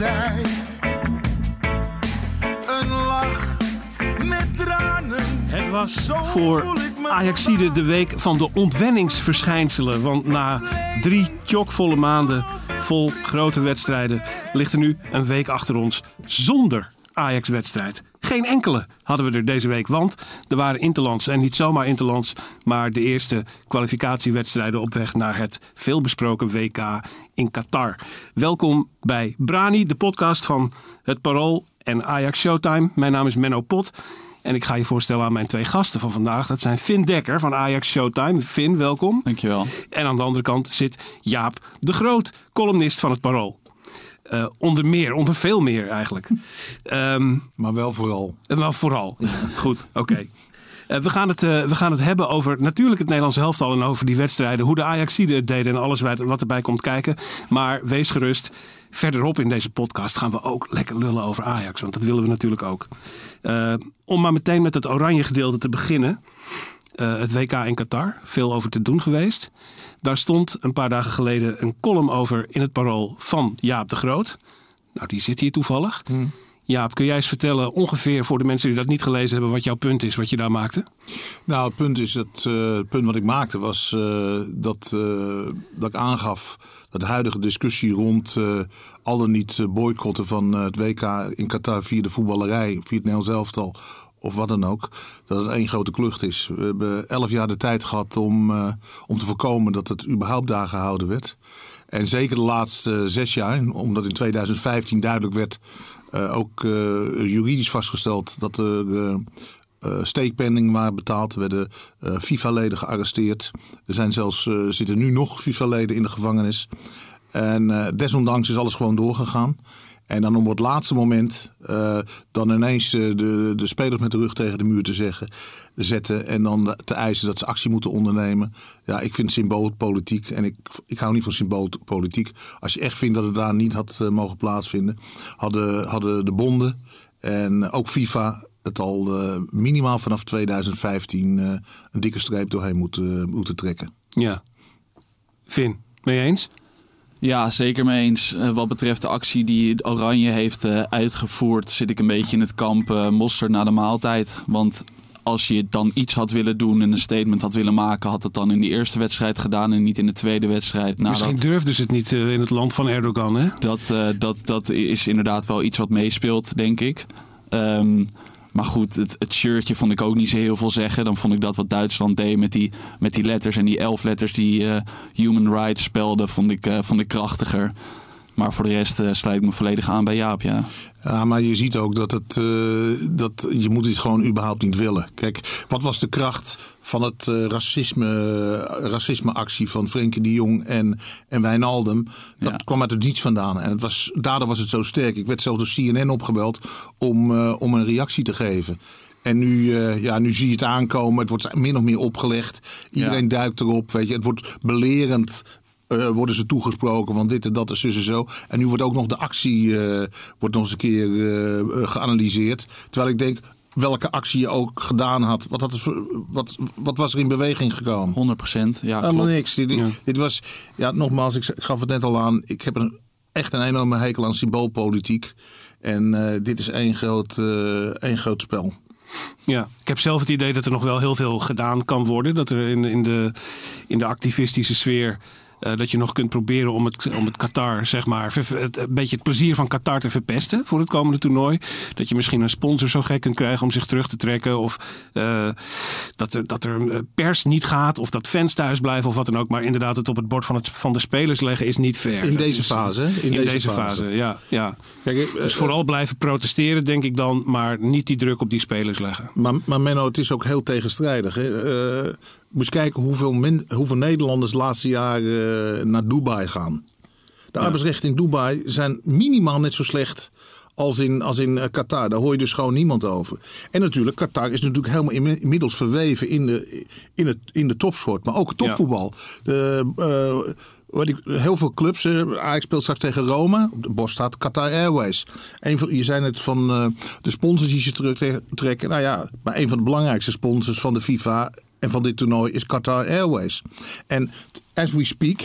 Tijd, een lach met tranen. Het was Zo voor Ajaxide de week van de ontwenningsverschijnselen. Want na drie chockvolle maanden vol grote wedstrijden ligt er nu een week achter ons zonder Ajax-wedstrijd. Geen enkele hadden we er deze week, want er waren interlands en niet zomaar interlands, maar de eerste kwalificatiewedstrijden op weg naar het veelbesproken WK in Qatar. Welkom bij Brani, de podcast van het Parool en Ajax Showtime. Mijn naam is Menno Pot. En ik ga je voorstellen aan mijn twee gasten van vandaag. Dat zijn Finn Dekker van Ajax Showtime. Finn, welkom. Dankjewel. En aan de andere kant zit Jaap de Groot, columnist van het Parool. Eh, onder meer, onder veel meer eigenlijk. Ehm, Maar wel vooral. en wel vooral. Goed, oké. Eh, we, gaan het, eh, we gaan het hebben over natuurlijk het Nederlandse helftal en over die wedstrijden. Hoe de Ajaxiden het deden en alles wat erbij komt kijken. Maar wees gerust, verderop in deze podcast gaan we ook lekker lullen over Ajax. Want dat willen we natuurlijk ook. Eh, om maar meteen met het oranje gedeelte te beginnen. Eh, het WK in Qatar, veel over te doen geweest. Daar stond een paar dagen geleden een column over in het parool van Jaap de Groot. Nou, die zit hier toevallig. Jaap, kun jij eens vertellen, ongeveer voor de mensen die dat niet gelezen hebben, wat jouw punt is, wat je daar maakte? Nou, het punt is dat eh, het punt wat ik maakte was eh, dat, eh, dat ik aangaf dat de huidige discussie rond al dan niet boycotten van het WK in Qatar via de voetballerij, via het Nederlands elftal of wat dan ook, dat het één grote klucht is. We hebben elf jaar de tijd gehad om, uh, om te voorkomen dat het überhaupt daar gehouden werd. En zeker de laatste zes jaar, omdat in 2015 duidelijk werd, uh, ook juridisch vastgesteld dat er steekpenning waren betaald. Er werden FIFA-leden gearresteerd. Er zijn zelfs, zitten nu nog FIFA-leden in de gevangenis. En desondanks is alles gewoon doorgegaan. En dan op het laatste moment dan ineens de, de spelers met de rug tegen de muur te zeggen, zetten. En dan te eisen dat ze actie moeten ondernemen. Ja, ik vind symboolpolitiek. En ik, ik hou niet van symboolpolitiek. Als je echt vindt dat het daar niet had mogen plaatsvinden, hadden, hadden de bonden en ook FIFA het al minimaal vanaf 2015 uh, een dikke streep doorheen moeten, moeten trekken. Ja. Vin, mee eens? Ja, zeker mee eens. Uh, wat betreft de actie die Oranje heeft uitgevoerd, zit ik een beetje in het kamp mosterd na de maaltijd. Want als je dan iets had willen doen en een statement had willen maken, had het dan in die eerste wedstrijd gedaan en niet in de tweede wedstrijd. Nou, Misschien dat, durfden ze het niet in het land van Erdogan, hè? Dat, dat, dat is inderdaad wel iets wat meespeelt, denk ik. Um, maar goed, het, shirtje vond ik ook niet zo heel veel zeggen. Dan vond ik dat wat Duitsland deed met die, met die letters en die elf letters die uh, Human Rights spelden, vond ik, uh, vond ik krachtiger. Maar voor de rest uh, sluit ik me volledig aan bij Jaap, ja. Ja, maar je ziet ook dat, het, uh, dat je moet het gewoon überhaupt niet willen. Kijk, wat was de kracht van het uh, racisme, racismeactie van Frenkie de Jong en, en Wijnaldum? Dat ja. kwam uit het niets vandaan. En het was, daardoor was het zo sterk. Ik werd zelfs door CNN opgebeld om, uh, om een reactie te geven. En nu, uh, ja, nu zie je het aankomen. Het wordt min of meer opgelegd. Iedereen ja. duikt erop. Weet je. Het wordt belerend uh, worden ze toegesproken van dit en dat en zus en zo. En nu wordt ook nog de actie uh, wordt nog eens een keer uh, geanalyseerd. Terwijl ik denk, welke actie je ook gedaan had. Wat, had het, wat, wat was er in beweging gekomen? 100 procent, ja. Helemaal niks. Dit, ja. dit was, ja, nogmaals, ik gaf het net al aan. Ik heb een, echt een enorme hekel aan symboolpolitiek. En dit is één groot, één groot spel. Ja, ik heb zelf het idee dat er nog wel heel veel gedaan kan worden. Dat er in, in, de, in de activistische sfeer eh, dat je nog kunt proberen om het, om het Qatar, zeg maar, ver- het, een beetje het plezier van Qatar te verpesten voor het komende toernooi. Dat je misschien een sponsor zo gek kunt krijgen om zich terug te trekken. Of eh, dat, er, dat er eh, pers niet gaat. Of dat fans thuis blijven of wat dan ook. Maar inderdaad, het op het bord van, het, van de spelers leggen is niet fair. In deze is- fase? In, deze, fase. ja. ja. Kijk, Dus vooral blijven protesteren, denk ik dan. Maar niet die druk op die spelers leggen. Maar, maar Menno, het is ook heel tegenstrijdig. Hè? Moet je kijken hoeveel, hoeveel Nederlanders de laatste jaren eh, naar Dubai gaan. De arbeidsrechten in Dubai zijn minimaal net zo slecht als in, als in eh, Qatar. Daar hoor je dus gewoon niemand over. En natuurlijk, Qatar is natuurlijk helemaal inmi- inmiddels verweven in de, in het, in de topsport. Maar ook topvoetbal. De, eh, wat ik, heel veel clubs. Ajax speelt straks tegen Rome. Op de borst staat Qatar Airways. Een van, je zei net van de sponsors die ze terugtrekken. Nou ja, maar een van de belangrijkste sponsors van de FIFA en van dit toernooi is Qatar Airways. En as we speak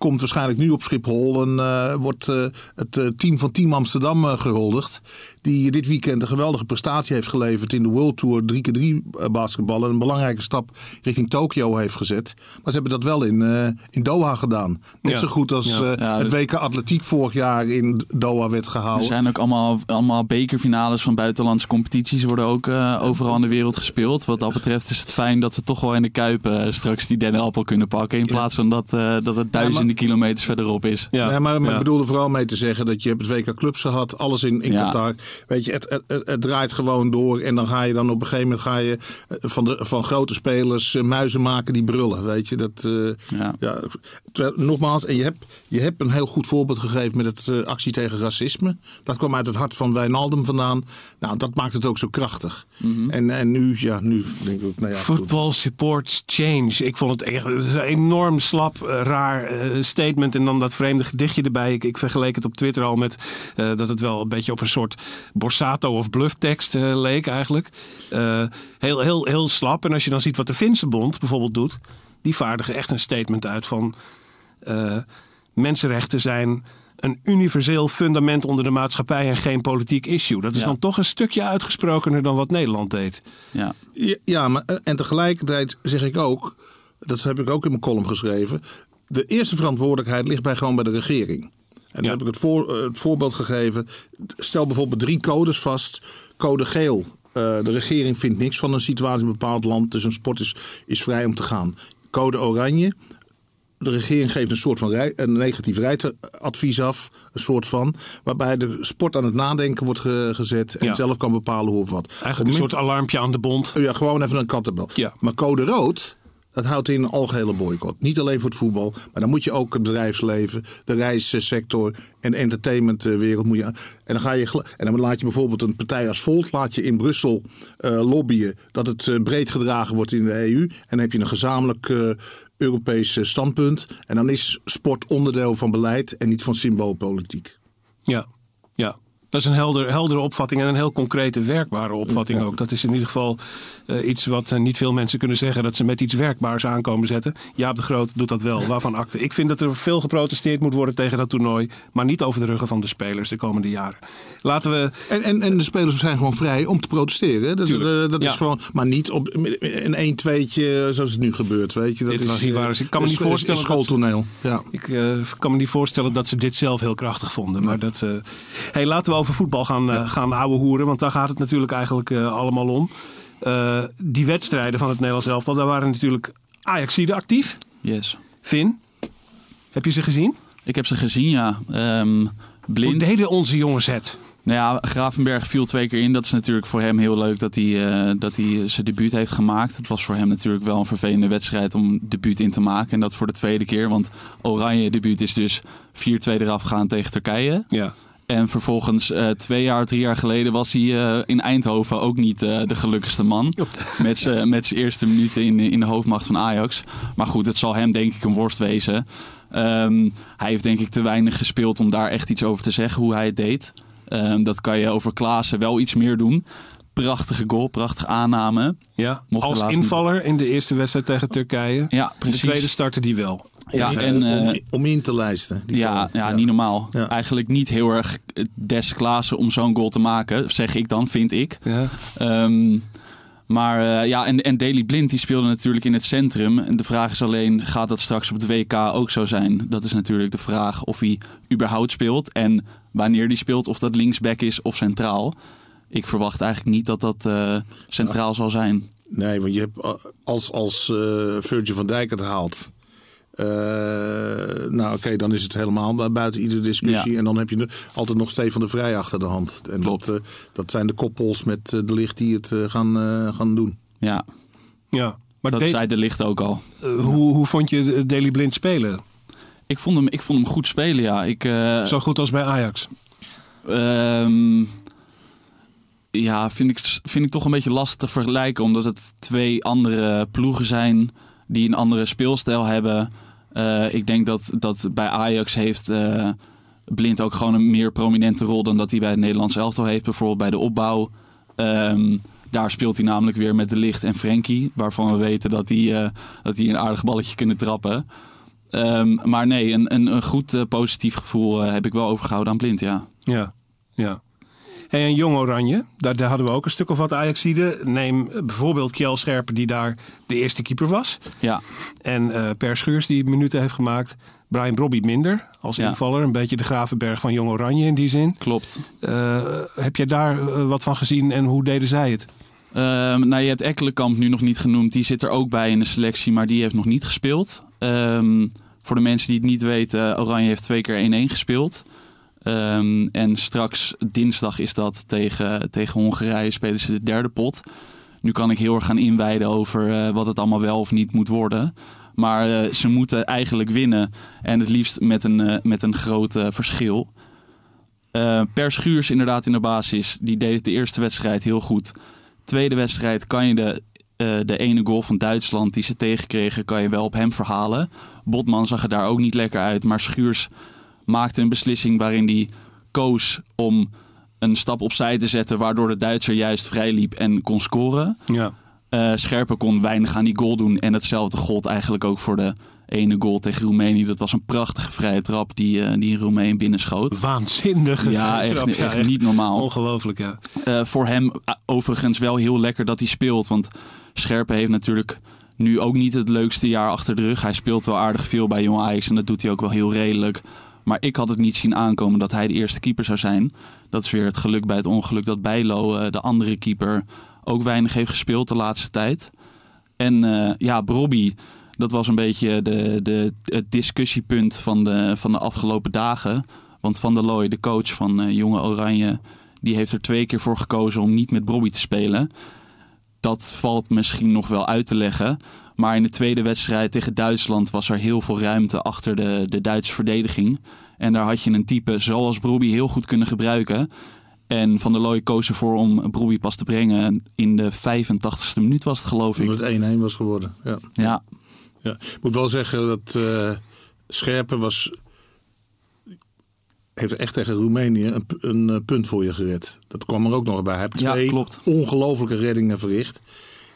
komt waarschijnlijk nu op Schiphol en eh, wordt eh, het eh, team van Team Amsterdam eh, gehuldigd. Die dit weekend een geweldige prestatie heeft geleverd in de World Tour 3x3 basketbal. En een belangrijke stap richting Tokio heeft gezet. Maar ze hebben dat wel in, eh, in Doha gedaan. Net Ja. zo goed als Ja. eh, Ja, het WK Atletiek vorig jaar in Doha werd Er gehouden. zijn ook allemaal, allemaal bekerfinales van buitenlandse competities worden ook eh, overal in de wereld gespeeld. Wat dat betreft is het fijn dat we toch wel in de Kuip eh, straks die derde appel kunnen pakken. In plaats van dat, eh, dat het duizenden kilometers verderop is. Ja, maar, maar ja. ik bedoel er vooral mee te zeggen dat je hebt het WK Clubs gehad, alles in, in Ja. Qatar. Weet je, het, het, het, het draait gewoon door. En dan ga je dan op een gegeven moment ga je eh, van, de, van grote spelers eh, muizen maken die brullen. Weet je, dat. eh, Ja. ja, terwijl, nogmaals, en je hebt, je hebt een heel goed voorbeeld gegeven met het actie tegen racisme. Dat kwam uit het hart van Wijnaldum vandaan. Nou, dat maakt het ook zo krachtig. Mhm. en, en nu, ja, nu denk ik ook, nou ja. Football supports change. Ik vond het echt het een enorm slap, raar statement. En dan dat vreemde gedichtje erbij. Ik, ik vergeleek het op Twitter al met eh, dat het wel een beetje op een soort Borsato of blufftekst eh, leek eigenlijk. Eh, heel, heel, heel slap. En als je dan ziet wat de Finse Bond bijvoorbeeld doet. Die vaardigen echt een statement uit van... eh, mensenrechten zijn een universeel fundament onder de maatschappij en geen politiek issue. Dat is Ja. dan toch een stukje uitgesprokener dan wat Nederland deed. Ja. Ja, ja, maar en tegelijkertijd zeg ik ook, dat heb ik ook in mijn column geschreven. De eerste verantwoordelijkheid ligt bij gewoon bij de regering. En dan heb ik het, voor, eh, het voorbeeld gegeven. Stel bijvoorbeeld drie codes vast. Code geel. eh, de regering vindt niks van een situatie in een bepaald land. Dus een sport is, is vrij om te gaan. Code oranje. De regering geeft een soort van rij, een negatief rijadvies af. Een soort van. Waarbij de sport aan het nadenken wordt ge- gezet. En Ja. zelf kan bepalen hoe of wat. Eigenlijk een soort alarmpje aan de bond. ja, gewoon even een kattenbel. Ja. Maar code rood, dat houdt in een algehele boycott. Niet alleen voor het voetbal, maar dan moet je ook het bedrijfsleven, de reissector en de entertainmentwereld. Moet je, en, dan ga je, en dan laat je bijvoorbeeld een partij als Volt laat je in Brussel eh, lobbyen dat het eh, breed gedragen wordt in de EU. En dan heb je een gezamenlijk eh, Europees standpunt. En dan is sport onderdeel van beleid en niet van symboolpolitiek. Ja, ja. Dat is een helder, heldere opvatting en een heel concrete, werkbare opvatting ook. Dat is in ieder geval eh, iets wat eh, niet veel mensen kunnen zeggen. Dat ze met iets werkbaars aankomen zetten. Jaap de Groot doet dat wel. Waarvan akte. Ik vind dat er veel geprotesteerd moet worden tegen dat toernooi. Maar niet over de ruggen van de spelers de komende jaren. Laten we... En, en, en de spelers zijn gewoon vrij om te protesteren. Dat, dat, dat Ja. is gewoon, maar niet op een 1 tweetje zoals het nu gebeurt. Weet je. Dat Dit is, niet waar. eh, ik kan me is- niet voorstellen Is dat- schooltoneel. Ja. Ik kan me niet voorstellen dat ze dit zelf heel krachtig vonden. Maar dat, hey, laten we over voetbal gaan, eh gaan ouwe hoeren. Want daar gaat het natuurlijk eigenlijk allemaal om. Eh, die wedstrijden van het Nederlands elftal, daar waren natuurlijk Ajaxide actief. Yes. Finn, heb je ze gezien? Ik heb ze gezien, ja. Hoe blind. deden onze jongens het? Nou ja, Gravenberg viel twee keer in. Dat is natuurlijk voor hem heel leuk dat hij, eh, dat hij zijn debuut heeft gemaakt. Het was voor hem natuurlijk wel een vervelende wedstrijd om debuut in te maken. En dat voor de tweede keer. Want Oranje debuut is dus 4-2 eraf gaan tegen Turkije. Ja. En vervolgens eh, twee jaar, drie jaar geleden was hij eh, in Eindhoven ook niet eh, de gelukkigste man. Met zijn met zijn eerste minuten in, in de hoofdmacht van Ajax. Maar goed, het zal hem denk ik een worst wezen. Ehm, hij heeft denk ik te weinig gespeeld om daar echt iets over te zeggen hoe hij het deed. Ehm, dat kan je over Klaassen wel iets meer doen. Prachtige goal, prachtige aanname. Ja. Mocht Als niet. invaller in de eerste wedstrijd tegen Turkije. Ja, De precies. tweede startte die wel. Ja, Om- en, eh, om, om in te lijsten. die Ja, ja, niet normaal. Ja. Eigenlijk niet heel erg des Klaassen om zo'n goal te maken, zeg ik dan, vind ik. Ja. Ehm, Maar eh, ja, en, en Daley Blind die speelde natuurlijk in het centrum. En de vraag is alleen, gaat dat straks op het WK ook zo zijn? Dat is natuurlijk de vraag of hij überhaupt speelt. En wanneer hij speelt, of dat linksback is of centraal. Ik verwacht eigenlijk niet dat dat eh, centraal zal zijn. Nee, want je hebt als, als Virgil van Dijk het haalt. Eh, nou, oké, dan is het helemaal bu- buiten iedere discussie. Ja. En dan heb je altijd nog Stefan de Vrij achter de hand. En Klopt. Dat, eh, dat zijn de koppels met eh, de licht die het gaan, eh, gaan doen. Ja, Ja. Maar dat deed- zei de licht ook al. hoe, hoe vond je Daley Blind spelen? Ik vond hem, ik vond hem goed spelen, ja. Ik, eh, Zo goed als bij Ajax. Ehm, ja, vind ik, vind ik toch een beetje lastig te vergelijken. Omdat het twee andere ploegen zijn die een andere speelstijl hebben. Eh, ik denk dat, dat bij Ajax heeft eh, Blind ook gewoon een meer prominente rol dan dat hij bij het Nederlands elftal heeft. Bijvoorbeeld bij de opbouw. Ehm, daar speelt hij namelijk weer met De Licht en Frenkie. Waarvan we weten dat die, eh, dat die een aardig balletje kunnen trappen. Ehm, maar nee, een, een, een goed positief gevoel heb ik wel overgehouden aan Blind, ja. Ja, ja. En jong Oranje, daar, daar hadden we ook een stuk of wat Ajaxiden. Neem eh, bijvoorbeeld Kjell Scherpen, die daar de eerste keeper was. Ja, En eh Per Schuurs, die minuten heeft gemaakt. Brian Brobby minder als Ja. invaller. Een beetje de Gravenberg van Jong Oranje in die zin. klopt. Eh, heb jij daar wat van gezien en hoe deden zij het? Ehm, nou, je hebt Ekkelenkamp nu nog niet genoemd. Die zit er ook bij in de selectie, maar die heeft nog niet gespeeld. Ehm, voor de mensen die het niet weten, Oranje heeft twee keer 1-1 gespeeld. Ehm, en straks dinsdag is dat tegen, tegen Hongarije spelen ze de derde pot. Nu kan ik heel erg gaan inwijden over eh, wat het allemaal wel of niet moet worden. Maar eh, ze moeten eigenlijk winnen. En het liefst met een, eh, met een groot verschil. Per Schuurs inderdaad in de basis. Die deed de eerste wedstrijd heel goed. Tweede wedstrijd kan je de, de ene goal van Duitsland die ze tegenkregen... kan je wel op hem verhalen. Botman zag er daar ook niet lekker uit. Maar Schuurs maakte een beslissing waarin hij koos om een stap opzij te zetten... waardoor de Duitser juist vrij liep en kon scoren. Ja. Eh Scherpen kon weinig aan die goal doen. En hetzelfde gold eigenlijk ook voor de ene goal tegen Roemenië. Dat was een prachtige vrije trap die, eh, die een Roemeen binnenschoot. Waanzinnige Ja, vrije echt, trap. echt niet normaal. Ongelooflijk, ja. Eh, voor hem overigens wel heel lekker dat hij speelt. Want Scherpen heeft natuurlijk nu ook niet het leukste jaar achter de rug. Hij speelt wel aardig veel bij Jong Ajax en dat doet hij ook wel heel redelijk. Maar ik had het niet zien aankomen dat hij de eerste keeper zou zijn. Dat is weer het geluk bij het ongeluk dat Bijlo, eh, de andere keeper, ook weinig heeft gespeeld de laatste tijd. En eh, ja, Brobby, dat was een beetje de, de, het discussiepunt van de, van de afgelopen dagen. Want Van der Looy, de coach van eh, Jonge Oranje, die heeft er twee keer voor gekozen om niet met Brobby te spelen. Dat valt misschien nog wel uit te leggen. Maar in de tweede wedstrijd tegen Duitsland was er heel veel ruimte achter de, de Duitse verdediging. En daar had je een type zoals Brobby heel goed kunnen gebruiken. En Van der Looy koos ervoor om Brobby pas te brengen. In de 85ste minuut was het geloof ik. Omdat het 1-1 was geworden. Ja. Ja, Ja. Ik moet wel zeggen dat eh Scherpen was... heeft echt tegen Roemenië een, een eh, punt voor je gered. Dat kwam er ook nog bij. Hij heeft Ja, twee klopt. ongelofelijke reddingen verricht.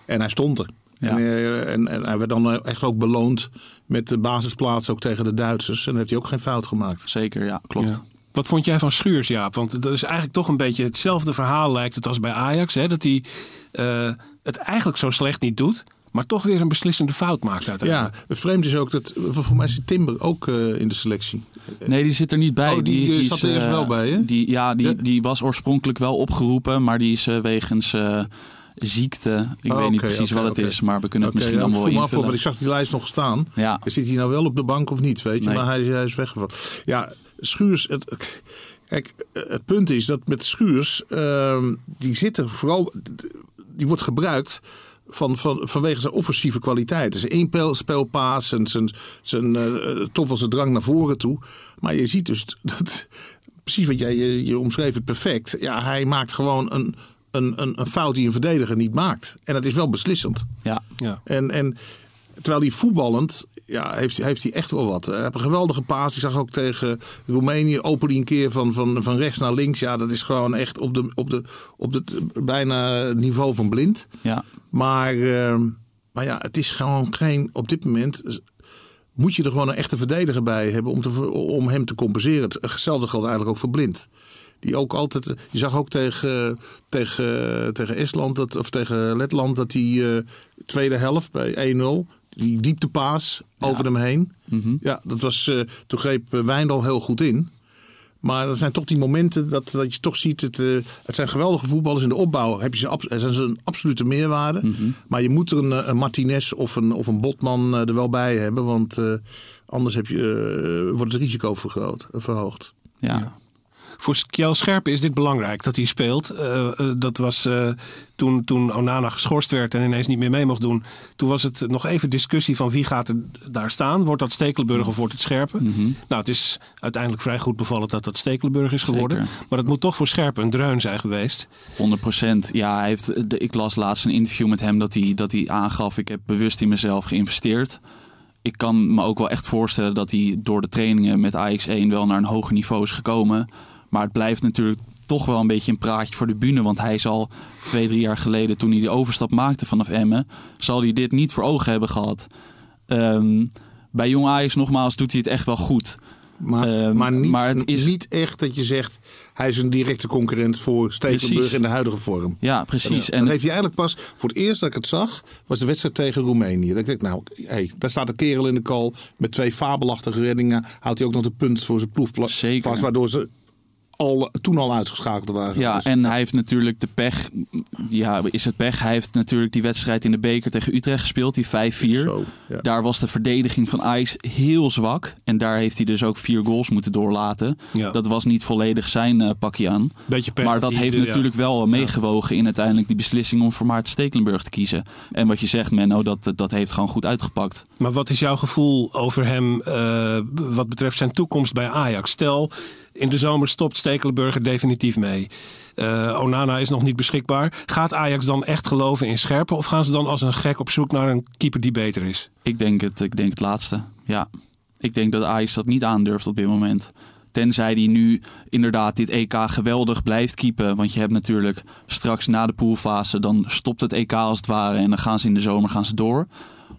En hij stond er. Ja. En, eh, en, en hij werd dan eh, echt ook beloond met de basisplaats ook tegen de Duitsers. En dan heeft hij ook geen fout gemaakt. zeker. Ja, klopt. Ja. Wat vond jij van Schuurs, Jaap? Want dat is eigenlijk toch een beetje hetzelfde verhaal lijkt het als bij Ajax. Hè? Dat hij eh, het eigenlijk zo slecht niet doet, maar toch weer een beslissende fout maakt Ja, uiteindelijk. het vreemd is ook dat... Voor mij zit Timber ook eh, in de selectie. Nee, die zit er niet bij. Oh, die, is, zat er eerst eh, wel bij, hè? Die, ja, die, Ja. die was oorspronkelijk wel opgeroepen, maar die is eh, wegens eh, ziekte. Ik Oh, weet niet oké, precies wat het is, maar we kunnen het misschien ja, allemaal wel af, invullen. want ik zag die lijst nog staan. Ja. Zit hij nou wel op de bank of niet, weet je? Nee. Maar hij, hij is weggevallen. Ja, Schuurs... Het, kijk, het punt is dat met Schuurs... ehm, die zit er vooral... Die wordt gebruikt... Van, van, vanwege zijn offensieve kwaliteiten. Zijn inspelpaas en zijn, zijn eh, toch wel zijn drang naar voren toe. Maar je ziet dus dat... Precies wat jij, je, je omschreef het perfect. Ja, hij maakt gewoon een, een, een, een fout die een verdediger niet maakt. En dat is wel beslissend. Ja, Ja. En, en terwijl hij voetballend, ja, heeft, heeft hij echt wel wat. Hij heeft een geweldige paas. Ik zag ook tegen Roemenië open die een keer van, van, van rechts naar links. Ja, dat is gewoon echt op, de, op, de, op het bijna het niveau van blind. ja, Maar, eh, maar ja, het is gewoon geen, op dit moment moet je er gewoon een echte verdediger bij hebben om, te, om hem te compenseren. Hetzelfde geldt eigenlijk ook voor blind. Die ook altijd. Je zag ook tegen, tegen, tegen Estland dat, of tegen Letland dat die eh, tweede helft bij 1-0. Die dieptepaas over hem heen. Ja, dat was. eh, toen greep eh, Wijndal heel goed in. Maar er zijn toch die momenten dat, dat je toch ziet. Het, eh, het zijn geweldige voetballers in de opbauw. Heb je ze, abs- er zijn ze een absolute meerwaarde. Maar je moet er een, een Martinez of een, of een Botman er wel bij hebben. Want eh, anders heb je, wordt het risico vergroot, verhoogd. Ja. Voor Kjell Scherpen is dit belangrijk dat hij speelt. Eh, eh, dat was eh, toen, toen Onana geschorst werd en ineens niet meer mee mocht doen. Toen was het nog even discussie van wie gaat er daar staan. Wordt dat Stekelenburg of wordt het Scherpen? Nou, het is uiteindelijk vrij goed bevallen dat dat Stekelenburg is geworden. Zeker. Maar het moet toch voor Scherpen een dreun zijn geweest. 100%. Ja, hij heeft, de- ik las laatst een interview met hem dat hij, dat hij aangaf: ik heb bewust in mezelf geïnvesteerd. Ik kan me ook wel echt voorstellen dat hij door de trainingen met AX1 wel naar een hoger niveau is gekomen. Maar het blijft natuurlijk toch wel een beetje een praatje voor de bühne. Want hij zal twee, drie jaar geleden, toen hij de overstap maakte vanaf Emmen, zal hij dit niet voor ogen hebben gehad. Ehm, bij Jong Ajax nogmaals doet hij het echt wel goed. Maar, Ehm, maar, niet, maar het is- niet echt dat je zegt. Hij is een directe concurrent voor Stekelenburg Precies. in de huidige vorm. Ja, precies. En dat heeft hij eigenlijk pas voor het eerst dat ik het zag, was de wedstrijd tegen Roemenië. Dat ik dacht, nou, hey, daar staat een kerel in de kool met twee fabelachtige reddingen. Houdt hij ook nog de punt voor zijn ploeg vast, waardoor ze al, toen al uitgeschakeld waren. Ja, Dus, en hij heeft natuurlijk de pech. Ja, is het pech? Hij heeft natuurlijk die wedstrijd in de beker tegen Utrecht gespeeld, die 5-4. Zo, ja. Daar was de verdediging van Ajax heel zwak. En daar heeft hij dus ook vier goals moeten doorlaten. Ja. Dat was niet volledig zijn eh, pakje aan. Beetje pech maar dat heeft de- natuurlijk wel meegewogen in uiteindelijk die beslissing om voor Maarten Stekelenburg te kiezen. En wat je zegt, Menno, dat, dat heeft gewoon goed uitgepakt. Maar wat is jouw gevoel over hem eh, wat betreft zijn toekomst bij Ajax? Stel, in de zomer stopt Stekelenburg er definitief mee. Eh, Onana is nog niet beschikbaar. Gaat Ajax dan echt geloven in Scherpen? Of gaan ze dan als een gek op zoek naar een keeper die beter is? Ik denk het, ik denk het laatste. Ja. Ik denk dat Ajax dat niet aandurft op dit moment. Tenzij die nu inderdaad dit EK geweldig blijft keepen. Want je hebt natuurlijk straks na de poolfase, dan stopt het EK als het ware. En dan gaan ze in de zomer gaan ze door.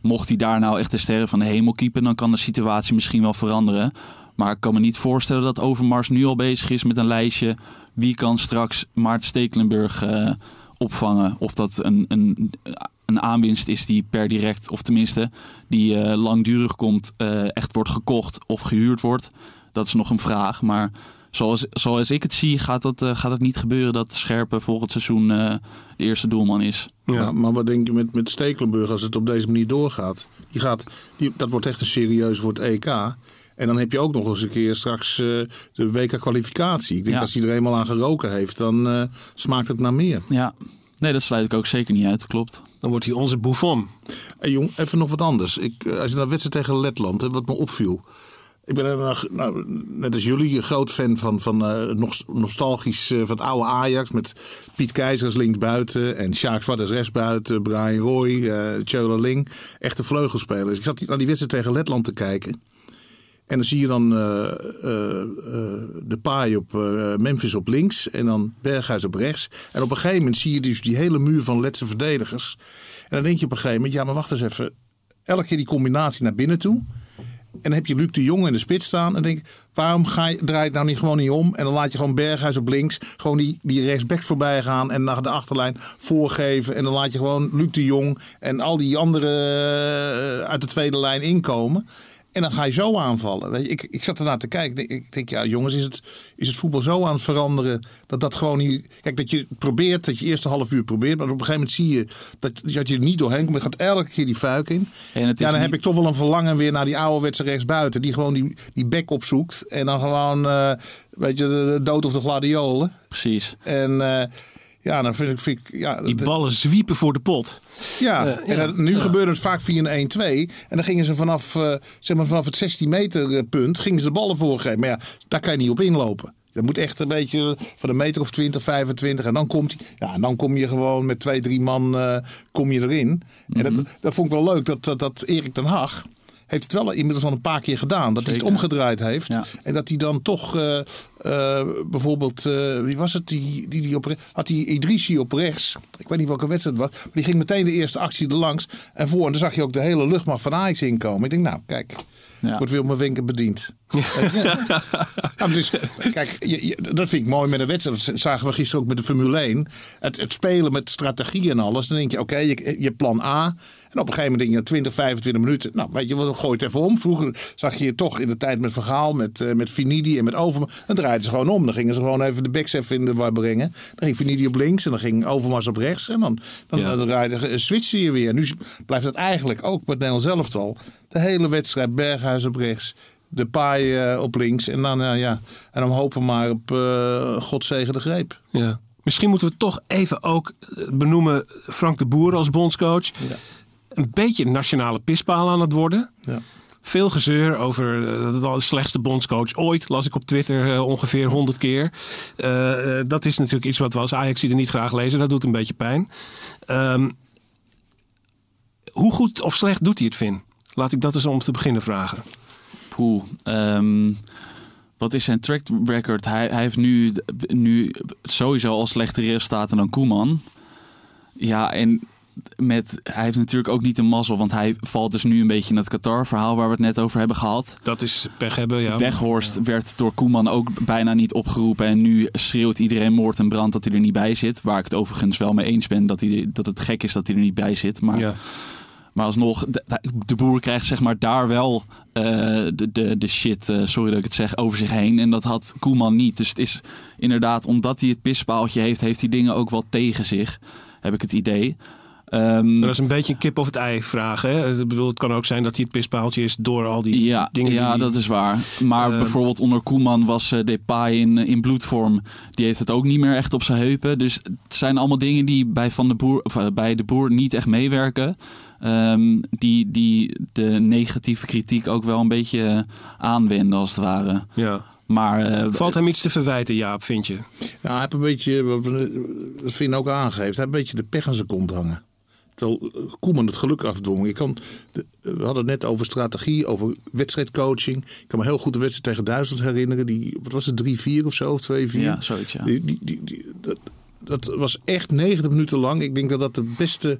Mocht hij daar nou echt de sterren van de hemel keepen, dan kan de situatie misschien wel veranderen. Maar ik kan me niet voorstellen dat Overmars nu al bezig is met een lijstje. Wie kan straks Maarten Stekelenburg eh, opvangen? Of dat een, een, een aanwinst is die per direct, of tenminste die eh, langdurig komt, eh, echt wordt gekocht of gehuurd wordt. Dat is nog een vraag. Maar zoals, zoals ik het zie, gaat, dat, gaat het niet gebeuren dat Scherpen volgend seizoen eh, de eerste doelman is. Ja, maar wat denk je met, met Stekelenburg als het op deze manier doorgaat? Die gaat die, dat wordt echt een serieus voor het EK. En dan heb je ook nog eens een keer straks eh, de WK-kwalificatie. Ik denk Ja. als hij er eenmaal aan geroken heeft, dan eh, smaakt het naar meer. Ja, nee, dat sluit ik ook zeker niet uit. Klopt. Dan wordt hij onze Buffon. Hey jong, even nog wat anders. Ik, eh, als je naar de wedstrijd tegen Letland, hè, wat me opviel. Ik ben nou, net als jullie een groot fan van, van eh, nog, nostalgisch van het oude Ajax. Met Piet Keizer als linksbuiten en Sjaak Zwart als rechtsbuiten. Brian Roy, eh Tjöla Ling. Echte vleugelspelers. Ik zat die- naar die wedstrijd tegen Letland te kijken. En dan zie je dan eh, eh, eh, de paai op Memphis op links en dan Berghuis op rechts. En op een gegeven moment zie je dus die hele muur van Letse verdedigers. En dan denk je op een gegeven moment, ja maar wacht eens even. Elke keer die combinatie naar binnen toe. En dan heb je Luc de Jong in de spits staan. En denk waarom ga je, draai nou niet gewoon niet om? En dan laat je gewoon Berghuis op links. Gewoon die, die rechtsback voorbij gaan. En naar de achterlijn voorgeven. En dan laat je gewoon Luc de Jong en al die anderen uit de tweede lijn inkomen. En dan ga je zo aanvallen. Weet je, ik, ik zat ernaar te kijken. Ik denk, ja jongens, is het, is het voetbal zo aan het veranderen dat dat gewoon niet... Kijk, dat je probeert, dat je eerst een half uur probeert. Maar op een gegeven moment zie je dat, dat je er niet doorheen komt. Je gaat elke keer die fuik in. En het is ja, dan heb ik toch wel een verlangen weer naar die ouderwetse rechtsbuiten. Die gewoon die, die bek opzoekt. En dan gewoon, eh, weet je, de, de dood of de gladiolen. Precies. En eh, ja, dan vind ik... Vind ik ja, Die de- ballen zwiepen voor de pot. ja, Eh, en ja. dan- nu gebeurde het vaak via een 1-2. En dan gingen ze vanaf, eh, zeg maar vanaf het 16 meter punt gingen ze de ballen voorgeven. Maar ja, daar kan je niet op inlopen. Dat moet echt een beetje van een meter of 20, 25. En dan komt hij. Ja, en dan kom je gewoon met twee, drie man eh, kom je erin. En Mhm. dat, dat vond ik wel leuk dat, dat, dat Erik ten Hag heeft het wel inmiddels al een paar keer gedaan. Dat hij het omgedraaid heeft. Ja. En dat hij dan toch eh, eh, bijvoorbeeld, eh, wie was het? Die, die, die op, had hij Idrissi op rechts. Ik weet niet welke wedstrijd het was. Maar die ging meteen de eerste actie er langs en voor. En dan zag je ook de hele luchtmacht van Ajax inkomen. Ik denk, nou, kijk, Ja. wordt weer op mijn wenken bediend. Ja, dus, kijk, je- je- dat vind ik mooi met een wedstrijd. Dat zagen we gisteren ook met de Formule 1. Het, het spelen met strategie en alles. Dan denk je, oké, je, je plan A. En op een gegeven moment denk je, 20, 25 minuten. Nou, weet je gooi het even om. Vroeger zag je toch in de tijd met Vergaal, met, eh, met Finidi en met Overmars. Dan draaiden ze gewoon om. Dan gingen ze gewoon even de backs even in de war brengen. Dan ging Finidi op links en dan ging Overmars op rechts. En dan, dan, Ja. dan draaide, eh, switchte je weer. Nu blijft het eigenlijk ook met Nederland zelf al. De hele wedstrijd, Berghuis op rechts. De paai eh, op links. En dan, eh, ja, en dan hopen maar op uh, Godzegen de greep. Ja. Misschien moeten we toch even ook eh, benoemen Frank de Boer als bondscoach. Een beetje een nationale pispaal aan het worden. Ja. Veel gezeur over eh, de slechtste bondscoach ooit. Las ik op Twitter eh, ongeveer honderd keer. Eh, eh, dat is natuurlijk iets wat we als Ajax er niet graag lezen. Dat doet een beetje pijn. Ehm, hoe goed of slecht doet hij het, Vin? Laat ik dat eens om te beginnen vragen. Poeh. ehm, wat is zijn track record? Hij, hij heeft nu, nu sowieso al slechtere resultaten dan Koeman. Ja, en met, hij heeft natuurlijk ook niet een mazzel, want hij valt dus nu een beetje in het Qatar-verhaal waar we het net over hebben gehad. Dat is pech hebben, ja. Weghorst werd door Koeman ook bijna niet opgeroepen. En nu schreeuwt iedereen moord en brand dat hij er niet bij zit. Waar ik het overigens wel mee eens ben dat, hij, dat het gek is dat hij er niet bij zit. Maar, Ja. Maar alsnog, de, de boer krijgt zeg maar daar wel eh, de, de, de shit, eh, sorry dat ik het zeg, over zich heen. En dat had Koeman niet. Dus het is inderdaad, omdat hij het pispaaltje heeft, heeft hij dingen ook wel tegen zich. Heb ik het idee. Ehm, Dat is een beetje een kip of het ei vraag. Hè? Ik bedoel, het kan ook zijn dat hij het pispaaltje is door al die Ja, dingen ja die... dat is waar. Maar Eh, bijvoorbeeld onder Koeman was eh, Depay in, in bloedvorm. Die heeft het ook niet meer echt op zijn heupen. Dus het zijn allemaal dingen die bij, van de, boer, of, bij de boer niet echt meewerken. Ehm, die, die de negatieve kritiek ook wel een beetje eh, aanwenden als het ware. Ja. Maar eh, Valt hem iets te verwijten, Jaap, vind je? Ja, hij heeft een beetje, wat we- wat Vin ook aangeeft, hij heeft een beetje de pech aan zijn kont hangen. Terwijl eh, Koeman het geluk afdwong. Je kan, we hadden het net over strategie, over wedstrijdcoaching. Ik kan me heel goed de wedstrijd tegen Duitsland herinneren. Die, wat was het, 3-4 of zo, of 2-4? ja, zoiets ja. Die, die, die, die- dat, dat was echt 90 minuten lang. Ik denk dat dat de beste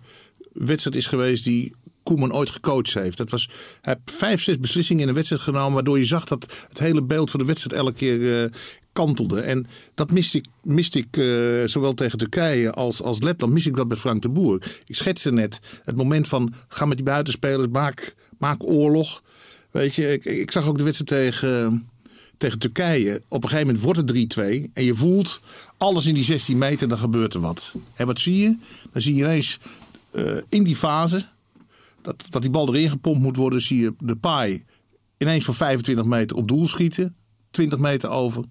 wedstrijd is geweest die Koeman ooit gecoacht heeft. Dat was, hij heeft vijf, zes beslissingen in een wedstrijd genomen... waardoor je zag dat het hele beeld van de wedstrijd elke keer eh, kantelde. En dat miste ik, miste ik eh, zowel tegen Turkije als, als Letland... mis ik dat bij Frank de Boer. Ik schetste net het moment van... ga met die buitenspelers, maak, maak oorlog. Weet je, ik, ik zag ook de wedstrijd tegen tegen Turkije. Op een gegeven moment wordt het 3-2. En je voelt alles in die 16 meter, dan gebeurt er wat. En wat zie je? Dan zie je ineens eh, in die fase dat, dat die bal erin gepompt moet worden. Zie je de paai ineens van 25 meter op doel schieten. 20 meter over.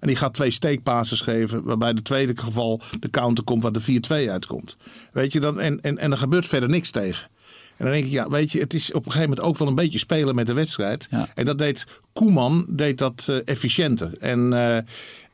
En die gaat twee steekpasses geven. Waarbij de tweede geval de counter komt waar de 4-2 uitkomt. Weet je, dan, en, en, en er gebeurt verder niks tegen. En dan denk ik, ja, weet je, het is op een gegeven moment ook wel een beetje spelen met de wedstrijd. Ja. En dat deed Koeman deed dat eh, efficiënter. En, eh,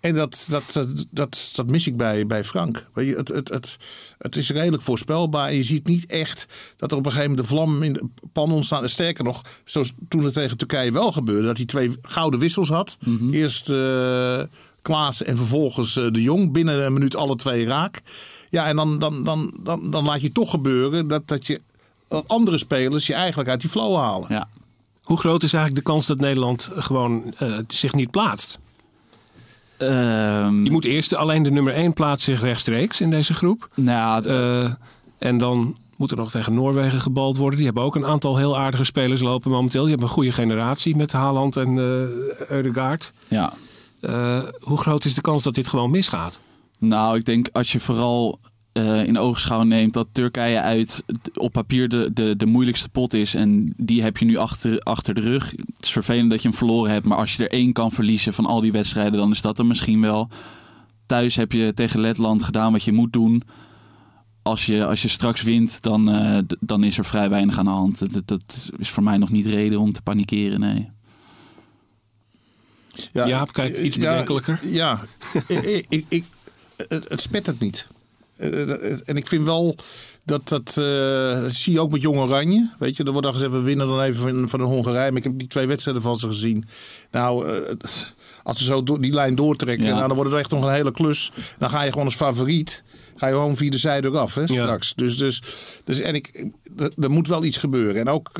en dat, dat, dat, dat, dat mis ik bij, bij Frank. Weet je, het, het, het, het is redelijk voorspelbaar. En je ziet niet echt dat er op een gegeven moment de vlam in de pan ontstaat. En sterker nog, zoals toen het tegen Turkije wel gebeurde, dat hij twee gouden wissels had. Eerst eh Klaassen en vervolgens eh, de Jong. Binnen een minuut alle twee raak. Ja, en dan, dan, dan, dan, dan laat je toch gebeuren dat, dat je dat andere spelers je eigenlijk uit die flow halen. Ja. Hoe groot is eigenlijk de kans dat Nederland gewoon eh, zich niet plaatst? Ehm, Je moet eerst alleen de nummer 1 plaatst zich rechtstreeks in deze groep. nou, Eh, en dan moet er nog tegen Noorwegen gebald worden. Die hebben ook een aantal heel aardige spelers lopen momenteel. Die hebben een goede generatie met Haaland en Eudegaard. ja. Eh, hoe groot is de kans dat dit gewoon misgaat? Nou, ik denk als je vooral eh, in oogschouw neemt dat Turkije uit op papier de, de, de moeilijkste pot is. En die heb je nu achter, achter de rug. Het is vervelend dat je hem verloren hebt. Maar als je er één kan verliezen van al die wedstrijden, dan is dat er misschien wel. Thuis heb je tegen Letland gedaan wat je moet doen. Als je, als je straks wint, dan, eh, dan is er vrij weinig aan de hand. Dat, dat is voor mij nog niet reden om te panikeren, nee. Jaap kijkt iets bedenkelijker. Ja, ik, ik, ik, het, het spet het niet. Eh, En ik vind wel dat dat dat zie je ook met Jong Oranje. Weet je, er wordt dan gezegd we winnen dan even van, van de Hongarije. Maar ik heb die twee wedstrijden van ze gezien. Nou, eh, Als ze zo die lijn doortrekken, Ja. nou, dan wordt het echt nog een hele klus. Dan ga je gewoon als favoriet, ga je gewoon via de zijde eraf hè, Ja. straks. Dus, dus, dus en ik, er, moet wel iets gebeuren. En ook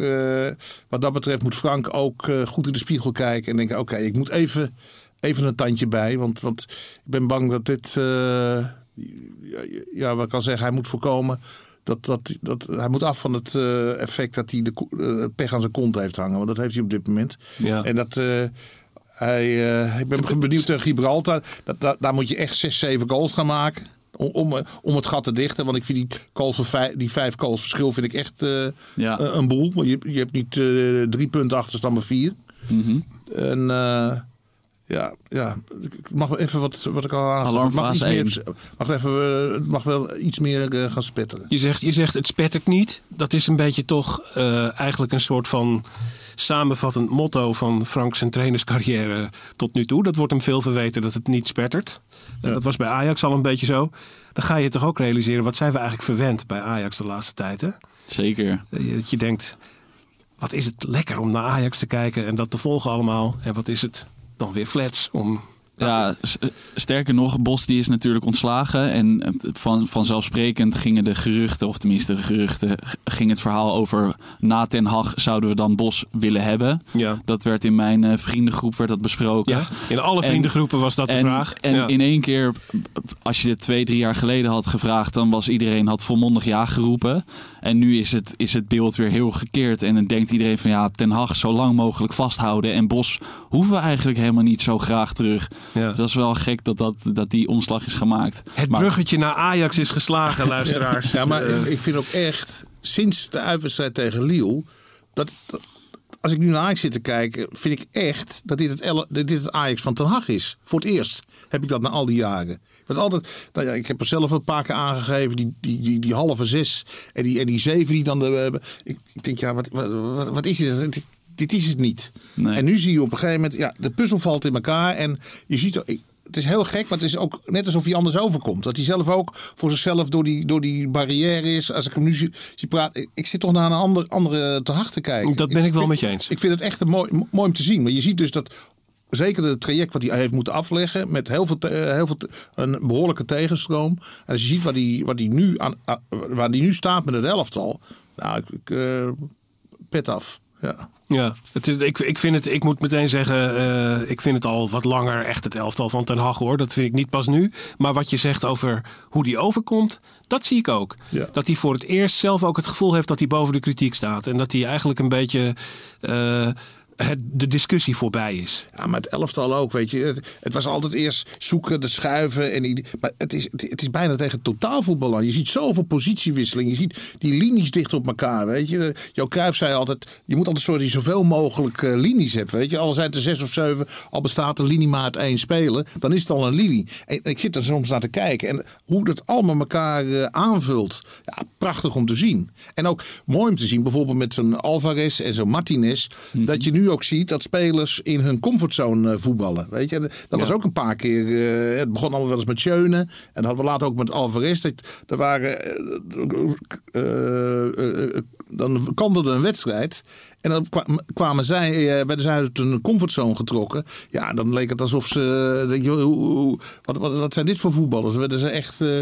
wat dat betreft moet Frank ook goed in de spiegel kijken en denken, oké, ik moet even, even een tandje bij. Want, want ik ben bang dat dit, ja, ja, wat ik al zeg, hij moet voorkomen... Dat, dat, dat, hij moet af van het eh, effect dat hij de eh, pech aan zijn kont heeft hangen. Want dat heeft hij op dit moment. Ja. En dat, eh, hij, ik ben benieuwd tegen Gibraltar. Dat, dat- daar moet je echt zes, zeven goals gaan maken. Om, om, om het gat te dichten. Want ik vind die, goals van vijf, die vijf goals verschil vind ik echt Ja. een, boel. Want je, je hebt niet drie punten achterstand, maar vier. Mhm. En ja, ja, ik mag wel even wat, wat ik al aangaf. Het mag, iets meer, mag, even, eh, het mag wel iets meer eh, gaan spetteren. Je zegt, je zegt het spettert niet. Dat is een beetje toch eh, eigenlijk een soort van samenvattend motto van Frank zijn trainerscarrière tot nu toe. Dat wordt hem veel verweten dat het niet spettert. Dat was bij Ajax al een beetje zo. Dan ga je toch ook realiseren, wat zijn we eigenlijk verwend bij Ajax de laatste tijd. Hè? Zeker. Dat je denkt, wat is het lekker om naar Ajax te kijken en dat te volgen allemaal. En wat is het dan weer flats om... Ja, sterker nog, Bos die is natuurlijk ontslagen. En van, vanzelfsprekend gingen de geruchten, of tenminste de geruchten, ging het verhaal over na Ten Hag zouden we dan Bos willen hebben. Ja. Dat werd in mijn eh, vriendengroep werd dat besproken. Ja, in alle En- vriendengroepen was dat de en, vraag. En Ja. in één keer, als je dit twee, drie jaar geleden had gevraagd, dan was iedereen had volmondig ja geroepen. En nu is het, is het beeld weer heel gekeerd. En dan denkt iedereen van ja, Ten Hag zo lang mogelijk vasthouden. En Bos hoeven we eigenlijk helemaal niet zo graag terug. Ja. Dus dat is wel gek dat, dat, dat die omslag is gemaakt. Het Maar- bruggetje naar Ajax is geslagen, luisteraars. Ja, maar Eh, ik, vind ook echt, sinds de uitwedstrijd tegen Lille, dat, dat- als ik nu naar Ajax zit te kijken, vind ik echt dat dit het, dit het Ajax van Ten Hag is. Voor het eerst heb ik dat na al die jaren. Ik, was altijd, nou ja, ik heb er zelf een paar keer aangegeven, die, die, die, die halve zes en die, en die zeven die dan... De, hebben. ik, ik denk, ja, wat, wat, wat, wat is dit? dit? Dit is het niet. Nee. En nu zie je op een gegeven moment, ja, de puzzel valt in elkaar en je ziet... ik- het is heel gek, maar het is ook net alsof hij anders overkomt. Dat hij zelf ook voor zichzelf door die, door die barrière is. Als ik hem nu zie, zie praten. ik- zit toch naar een ander, andere te hard te kijken. Dat ben ik wel vind- met je eens. Ik vind het echt een mooi, mooi om te zien. Maar je ziet dus dat zeker het traject wat hij heeft moeten afleggen. Met heel veel, eh, heel veel een behoorlijke tegenstroom. En als je ziet waar hij waar die nu, aan, waar die nu staat met het elftal. Nou, ik, ik, eh, pet af. Ja. Ja, het is, ik, ik, vind het, ik moet meteen zeggen, eh, ik vind het al wat langer echt het elftal van Ten Hag hoor. Dat vind ik niet pas nu. Maar wat je zegt over hoe die overkomt, dat zie ik ook. Ja. Dat hij voor het eerst zelf ook het gevoel heeft dat hij boven de kritiek staat. En dat hij eigenlijk een beetje het, de discussie voorbij is. Ja, maar het elftal ook, weet je. Het, het was altijd eerst zoeken, de schuiven. En die, maar het is, het, het is bijna tegen totaalvoetbal aan. Je ziet zoveel positiewisseling. Je ziet die linies dicht op elkaar, weet je. Jouw Cruijff zei altijd, je moet altijd zorgen dat je zoveel mogelijk eh, linies hebt, weet je. Al zijn het er zes of zeven, al bestaat een linie maar uit één speler. Dan is het al een linie. En ik zit er soms naar te kijken. En hoe dat allemaal elkaar eh, aanvult. Ja, prachtig om te zien. En ook mooi om te zien, bijvoorbeeld met zo'n Alvarez en zo'n Martinez. Dat je nu ook ziet dat spelers in hun comfortzone eh, voetballen. Weet je, dat was ook een paar keer. eh, het begon allemaal wel eens met Schöne. En dat hadden we later ook met Alvarez. Dat, er waren. eh, dan kantelde een wedstrijd. En dan kwa- kwamen zij, werden zij uit een comfortzone getrokken. Ja, dan leek het alsof ze. Denk je, hoe, wat, wat, wat zijn dit voor voetballers? Dan werden ze echt. eh,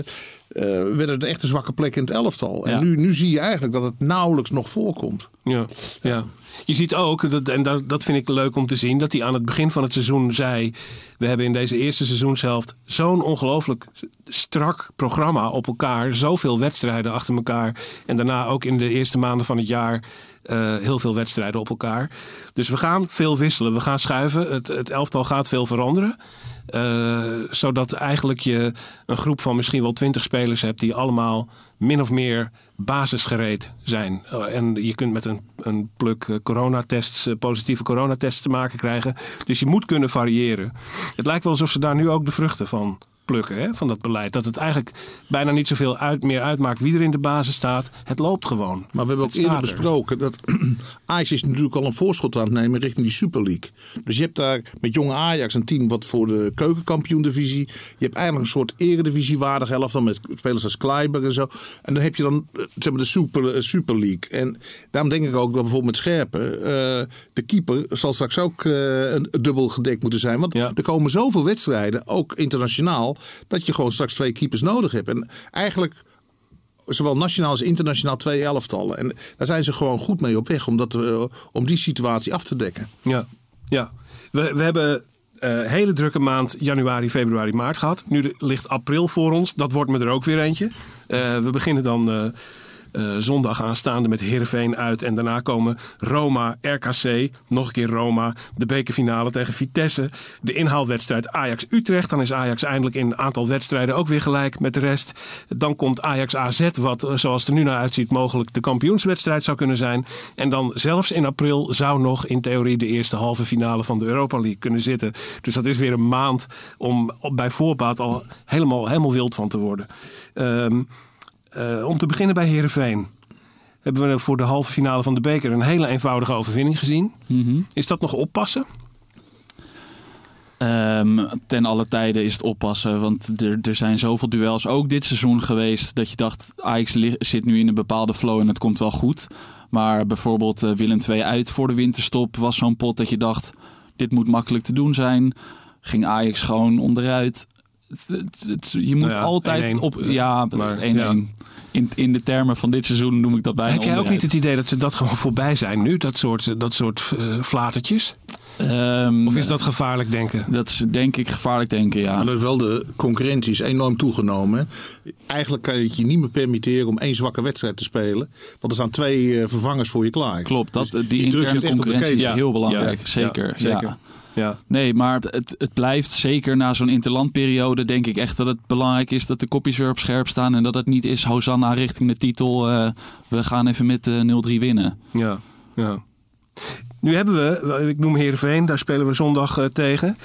werden er echt een zwakke plek in het elftal. En nu, nu zie je eigenlijk dat het nauwelijks nog voorkomt. Ja, ja. Je ziet ook, dat, en dat, dat vind ik leuk om te zien, dat hij aan het begin van het seizoen zei: We hebben in deze eerste seizoenshelft zo'n ongelooflijk strak programma op elkaar. Zoveel wedstrijden achter elkaar. En daarna ook in de eerste maanden van het jaar eh, heel veel wedstrijden op elkaar. Dus we gaan veel wisselen, we gaan schuiven. Het, het elftal gaat veel veranderen. Eh, zodat eigenlijk je een groep van misschien wel twintig spelers hebt die allemaal min of meer basisgereed zijn. Eh, en je kunt met een, een pluk coronatests, positieve coronatests te maken krijgen. Dus je moet kunnen variëren. Het lijkt wel alsof ze daar nu ook de vruchten van plukken hè, van dat beleid. Dat het eigenlijk bijna niet zoveel uit, meer uitmaakt wie er in de basis staat. Het loopt gewoon. Maar we hebben ook eerder er. besproken dat Ajax is natuurlijk al een voorschot aan het nemen richting die Super League. Dus je hebt daar met jonge Ajax een team wat voor de keukenkampioen-divisie. Je hebt eigenlijk een soort eredivisiewaardig elftal met spelers als Kleiber en zo. En dan heb je dan eh, zeg maar de Super, eh, Super League. En daarom denk ik ook dat bijvoorbeeld met Scherpen, eh, de keeper zal straks ook een, dubbel gedekt moeten zijn. Want Ja. er komen zoveel wedstrijden, ook internationaal, dat je gewoon straks twee keepers nodig hebt. En eigenlijk zowel nationaal als internationaal twee elftallen. En daar zijn ze gewoon goed mee op weg om, dat, eh, om die situatie af te dekken. Ja, ja. We, we hebben eh hele drukke maand januari, februari, maart gehad. Nu ligt april voor ons. Dat wordt me er ook weer eentje. Eh, we beginnen dan eh, zondag aanstaande met Heerenveen uit. En daarna komen Roma, RKC, nog een keer Roma. De bekerfinale tegen Vitesse. De inhaalwedstrijd Ajax-Utrecht. Dan is Ajax eindelijk in een aantal wedstrijden ook weer gelijk met de rest. Dan komt Ajax-AZ, wat eh, zoals het er nu naar uitziet mogelijk de kampioenswedstrijd zou kunnen zijn. En dan zelfs in april zou nog in theorie de eerste halve finale van de Europa League kunnen zitten. Dus dat is weer een maand om bij voorbaat al helemaal, helemaal wild van te worden. Ehm, eh, om te beginnen bij Heerenveen. Hebben we voor de halve finale van de beker een hele eenvoudige overwinning gezien. Mhm. Is dat nog oppassen? Ehm, ten alle tijden is het oppassen. Want er, er zijn zoveel duels, ook dit seizoen geweest, dat je dacht, Ajax zit nu in een bepaalde flow en het komt wel goed. Maar bijvoorbeeld eh, Willem II uit voor de winterstop was zo'n pot dat je dacht, dit moet makkelijk te doen zijn. Ging Ajax gewoon onderuit. Het- het- het- je moet Nou ja, altijd 1-1. op... Ja, Maar, 1-1. ja. In, in de termen van dit seizoen noem ik dat bijna Heb jij ook niet het idee dat ze dat gewoon voorbij zijn nu? Dat soort, dat soort eh, flatertjes? Ehm, Of is dat gevaarlijk denken? Dat is denk ik gevaarlijk denken, ja. Maar dat is wel de concurrentie is enorm toegenomen. Eigenlijk kan je het je niet meer permitteren om één zwakke wedstrijd te spelen. Want er staan twee eh, vervangers voor je klaar. Klopt, dat, Dus die druk interne zit echt op de concurrentie is heel belangrijk. Ja, zeker, ja, zeker. ja. Ja. Nee, maar het, het blijft zeker na zo'n interlandperiode denk ik echt dat het belangrijk is dat de kopjes weer op scherp staan. En dat het niet is Hosanna richting de titel. eh, we gaan even met eh 0-3 winnen. Ja, ja. Nu hebben we, ik noem Heerenveen, daar spelen we zondag eh, tegen.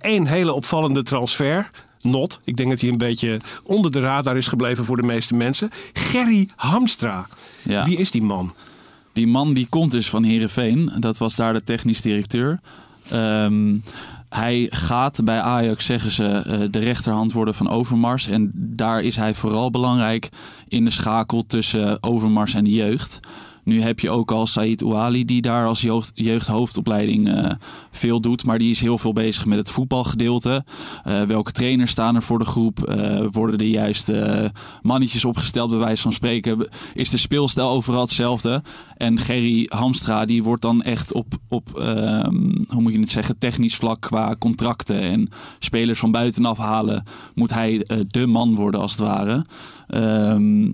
Eén hele opvallende transfer. Not. Ik denk dat hij een beetje onder de radar is gebleven voor de meeste mensen. Gerry Hamstra. Ja. Wie is die man? Die man die komt dus van Herenveen. Dat was daar de technisch directeur. Ehm, hij gaat bij Ajax, zeggen ze, eh, de rechterhand worden van Overmars. En daar is hij vooral belangrijk in de schakel tussen Overmars en de jeugd. Nu heb je ook al Said Ouali die daar als jeugd, jeugdhoofdopleiding eh, veel doet. Maar die is heel veel bezig met het voetbalgedeelte. Eh, welke trainers staan er voor de groep? Eh, worden de juiste mannetjes opgesteld bij wijze van spreken? Is de speelstijl overal hetzelfde? En Gerry Hamstra die wordt dan echt op, op ehm, hoe moet je het zeggen, technisch vlak qua contracten en spelers van buitenaf halen. Moet hij de man worden als het ware. Ehm,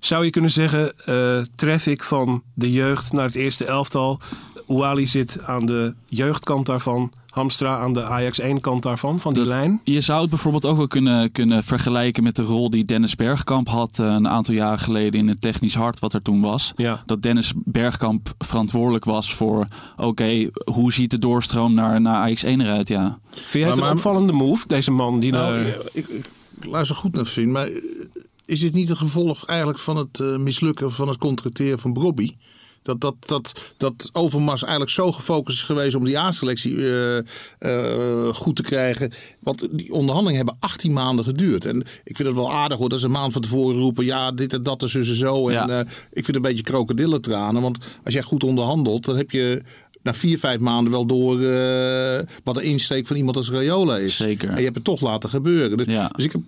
Zou je kunnen zeggen, eh traffic van de jeugd naar het eerste elftal. Ouali zit aan de jeugdkant daarvan. Hamstra aan de Ajax 1 kant daarvan, van die Dat- lijn. Je zou het bijvoorbeeld ook wel kunnen, kunnen vergelijken met de rol die Dennis Bergkamp had eh, een aantal jaren geleden in het technisch hart wat er toen was. Ja. Dat Dennis Bergkamp verantwoordelijk was voor, oké, hoe ziet de doorstroom naar, naar Ajax 1 eruit? Ja. Vind jij het Maar- een maar- opvallende move, deze man die Nou, naar... ik, ik luister goed naar Finn, maar eh, is dit niet een gevolg eigenlijk van het eh, mislukken van het contracteren van Bobby? Dat, dat, dat, dat Overmars eigenlijk zo gefocust is geweest om die A-selectie eh, eh, goed te krijgen. Want die onderhandelingen hebben 18 maanden geduurd. En ik vind het wel aardig hoor, dat ze een maand van tevoren roepen... ja, dit en dat en zo en zo. En Ja. ik vind het een beetje krokodillentranen. Want als jij goed onderhandelt, dan heb je... Na vier, vijf maanden wel door wat de insteek van iemand als Rayola is. Zeker. En je hebt het toch laten gebeuren. Dus, Ja. dus ik heb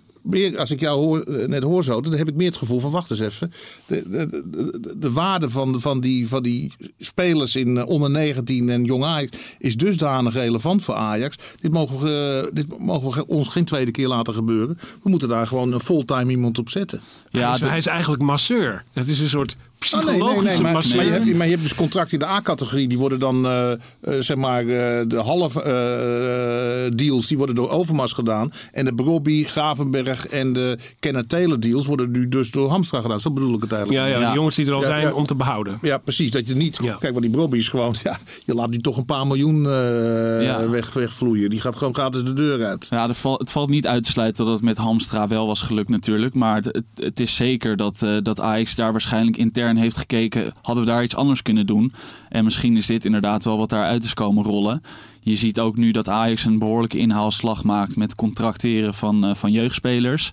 als ik jou eh, net hoor zo, dan heb ik meer het gevoel van wacht eens even. De, de, de, de waarde van, van, die, van die spelers in eh, onder 19 en jong Ajax is dusdanig relevant voor Ajax. Dit mogen, eh, dit mogen we ons geen tweede keer laten gebeuren. We moeten daar gewoon een fulltime iemand op zetten. Ja, hij, is, de- hij is eigenlijk masseur. Het is een soort Oh, nee, nee, psychologische nee, maar, masseur. maar, je hebt, maar je hebt dus contracten in de A-categorie. Die worden dan, eh, eh, zeg maar, eh, de halve eh, deals die worden door Overmars gedaan. En de Brobby, Gravenberg en de Kenneth Taylor deals worden nu dus door Hamstra gedaan. Zo bedoel ik het eigenlijk. Ja, ja, Ja. de jongens die er al Ja, zijn ja. om te behouden. Ja, precies. Dat je niet. Ja. Kijk, want die Brobby is gewoon. Ja, je laat nu toch een paar miljoen eh, Ja. weg, wegvloeien. Die gaat gewoon gratis de deur uit. Ja, val- het valt niet uit te sluiten dat het met Hamstra wel was gelukt natuurlijk. Maar het, het, het is zeker dat, eh, dat Ajax daar waarschijnlijk intern heeft gekeken. Hadden we daar iets anders kunnen doen? En misschien is dit inderdaad wel wat daaruit is komen rollen. Je ziet ook nu dat Ajax een behoorlijke inhaalslag maakt met contracteren van, eh, van jeugdspelers.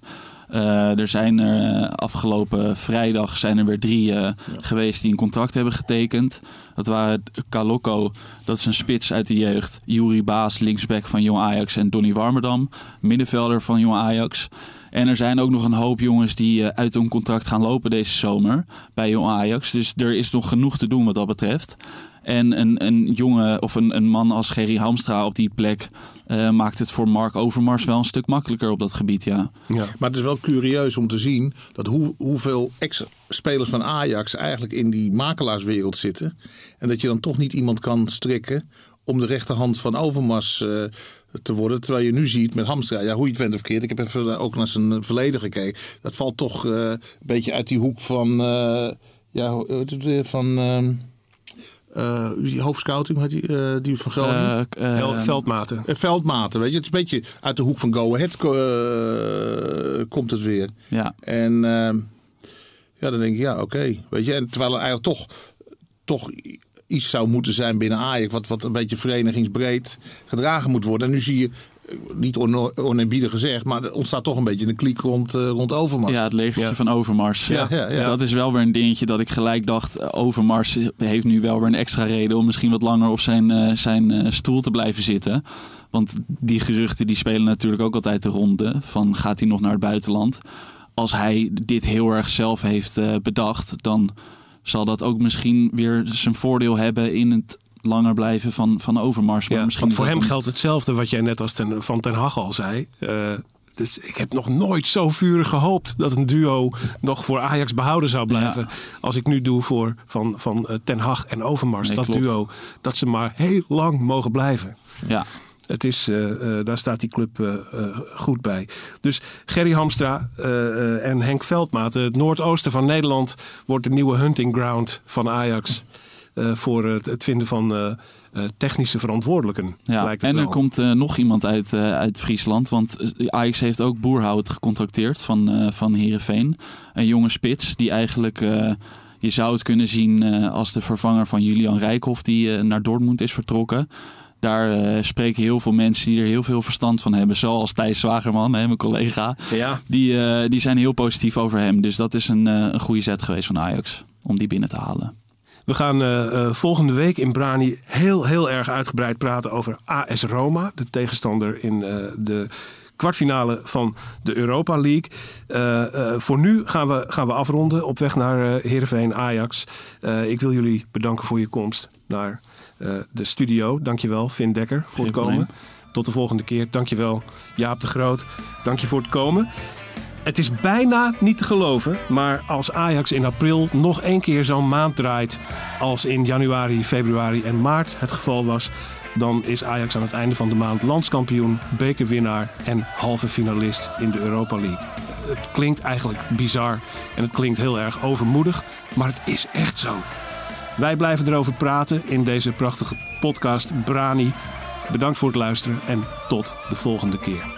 Eh, er zijn er afgelopen vrijdag zijn er weer drie geweest die een contract hebben getekend. Dat waren Kaloko, dat is een spits uit de jeugd. Juri Baas, linksback van Jong Ajax. En Donny Warmerdam, middenvelder van Jong Ajax. En er zijn ook nog een hoop jongens die eh, uit hun contract gaan lopen deze zomer bij Jong Ajax. Dus er is nog genoeg te doen wat dat betreft. En een, een jongen of een, een man als Gerry Hamstra op die plek eh, maakt het voor Mark Overmars wel een stuk makkelijker op dat gebied, ja. Ja. Maar het is wel curieus om te zien dat hoe, hoeveel ex-spelers van Ajax eigenlijk in die makelaarswereld zitten. En dat je dan toch niet iemand kan strikken om de rechterhand van Overmars eh, te worden. Terwijl je nu ziet met Hamstra, ja, hoe je het went of keert. Ik heb even ook naar zijn verleden gekeken. Dat valt toch eh, een beetje uit die hoek van, eh, ja, hoe heet het weer, van eh, die hoofdscouting, hoe heet die, eh, die van Groningen. Eh, eh, Hel- Veldmaten. Eh, Veldmaten, weet je. Het is een beetje uit de hoek van Go Ahead eh, komt het weer. ja. En ehm, ja, dan denk ik, ja, oké. Weet je, en terwijl er eigenlijk toch, toch iets zou moeten zijn binnen Ajax, wat, wat een beetje verenigingsbreed gedragen moet worden. En nu zie je, eh, niet on- oneerbiedig gezegd, maar er ontstaat toch een beetje een kliek rond, eh, rond Overmars. Ja, het legertje Ja. van Overmars. Ja, ja, ja. Dat is wel weer een dingetje dat ik gelijk dacht. eh, Overmars heeft nu wel weer een extra reden om misschien wat langer op zijn, eh, zijn eh, stoel te blijven zitten. Want die geruchten die spelen natuurlijk ook altijd de ronde. Van gaat hij nog naar het buitenland? Als hij dit heel erg zelf heeft eh, bedacht, dan zal dat ook misschien weer zijn voordeel hebben in het langer blijven van, van Overmars. Maar Ja, misschien voor hem een- geldt hetzelfde wat jij net als ten, van Ten Hag al zei. Eh, dus ik heb nog nooit zo vurig gehoopt dat een duo nog voor Ajax behouden zou blijven. Ja. Als ik nu doe voor van, van eh, Ten Hag en Overmars. Nee, dat klopt. duo, dat ze maar heel lang mogen blijven. Ja, Het is, eh, eh, daar staat die club eh, goed bij. Dus Gerry Hamstra en Henk Veldmaat. Het noordoosten van Nederland wordt de nieuwe hunting ground van Ajax. voor het, het vinden van technische verantwoordelijken. Ja, en er komt nog iemand uit, uit Friesland. Want Ajax heeft ook Boerhout gecontracteerd van, eh van Heerenveen. Een jonge spits die eigenlijk... je zou het kunnen zien als de vervanger van Julian Rijkhoff... die naar Dortmund is vertrokken. Daar eh, spreken heel veel mensen die er heel veel verstand van hebben. Zoals Thijs Zwagerman, hè, mijn collega. Ja, Die, eh, die zijn heel positief over hem. Dus dat is een, eh, een goede zet geweest van Ajax. Om die binnen te halen. we gaan volgende week in Brani heel, heel erg uitgebreid praten over AS Roma. De tegenstander in de kwartfinale van de Europa League. Voor nu gaan we, gaan we afronden op weg naar eh Heerenveen Ajax. Ik wil jullie bedanken voor je komst naar de studio. Dankjewel Vin Dekker voor het komen. Tot de volgende keer. Dankjewel Jaap de Groot. Dank je voor het komen. Het is bijna niet te geloven, maar als Ajax in april nog één keer zo'n maand draait als in januari, februari en maart het geval was, dan is Ajax aan het einde van de maand landskampioen, bekerwinnaar en halve finalist in de Europa League. Het klinkt eigenlijk bizar en het klinkt heel erg overmoedig, maar het is echt zo. Wij blijven erover praten in deze prachtige podcast Brani. Bedankt voor het luisteren en tot de volgende keer.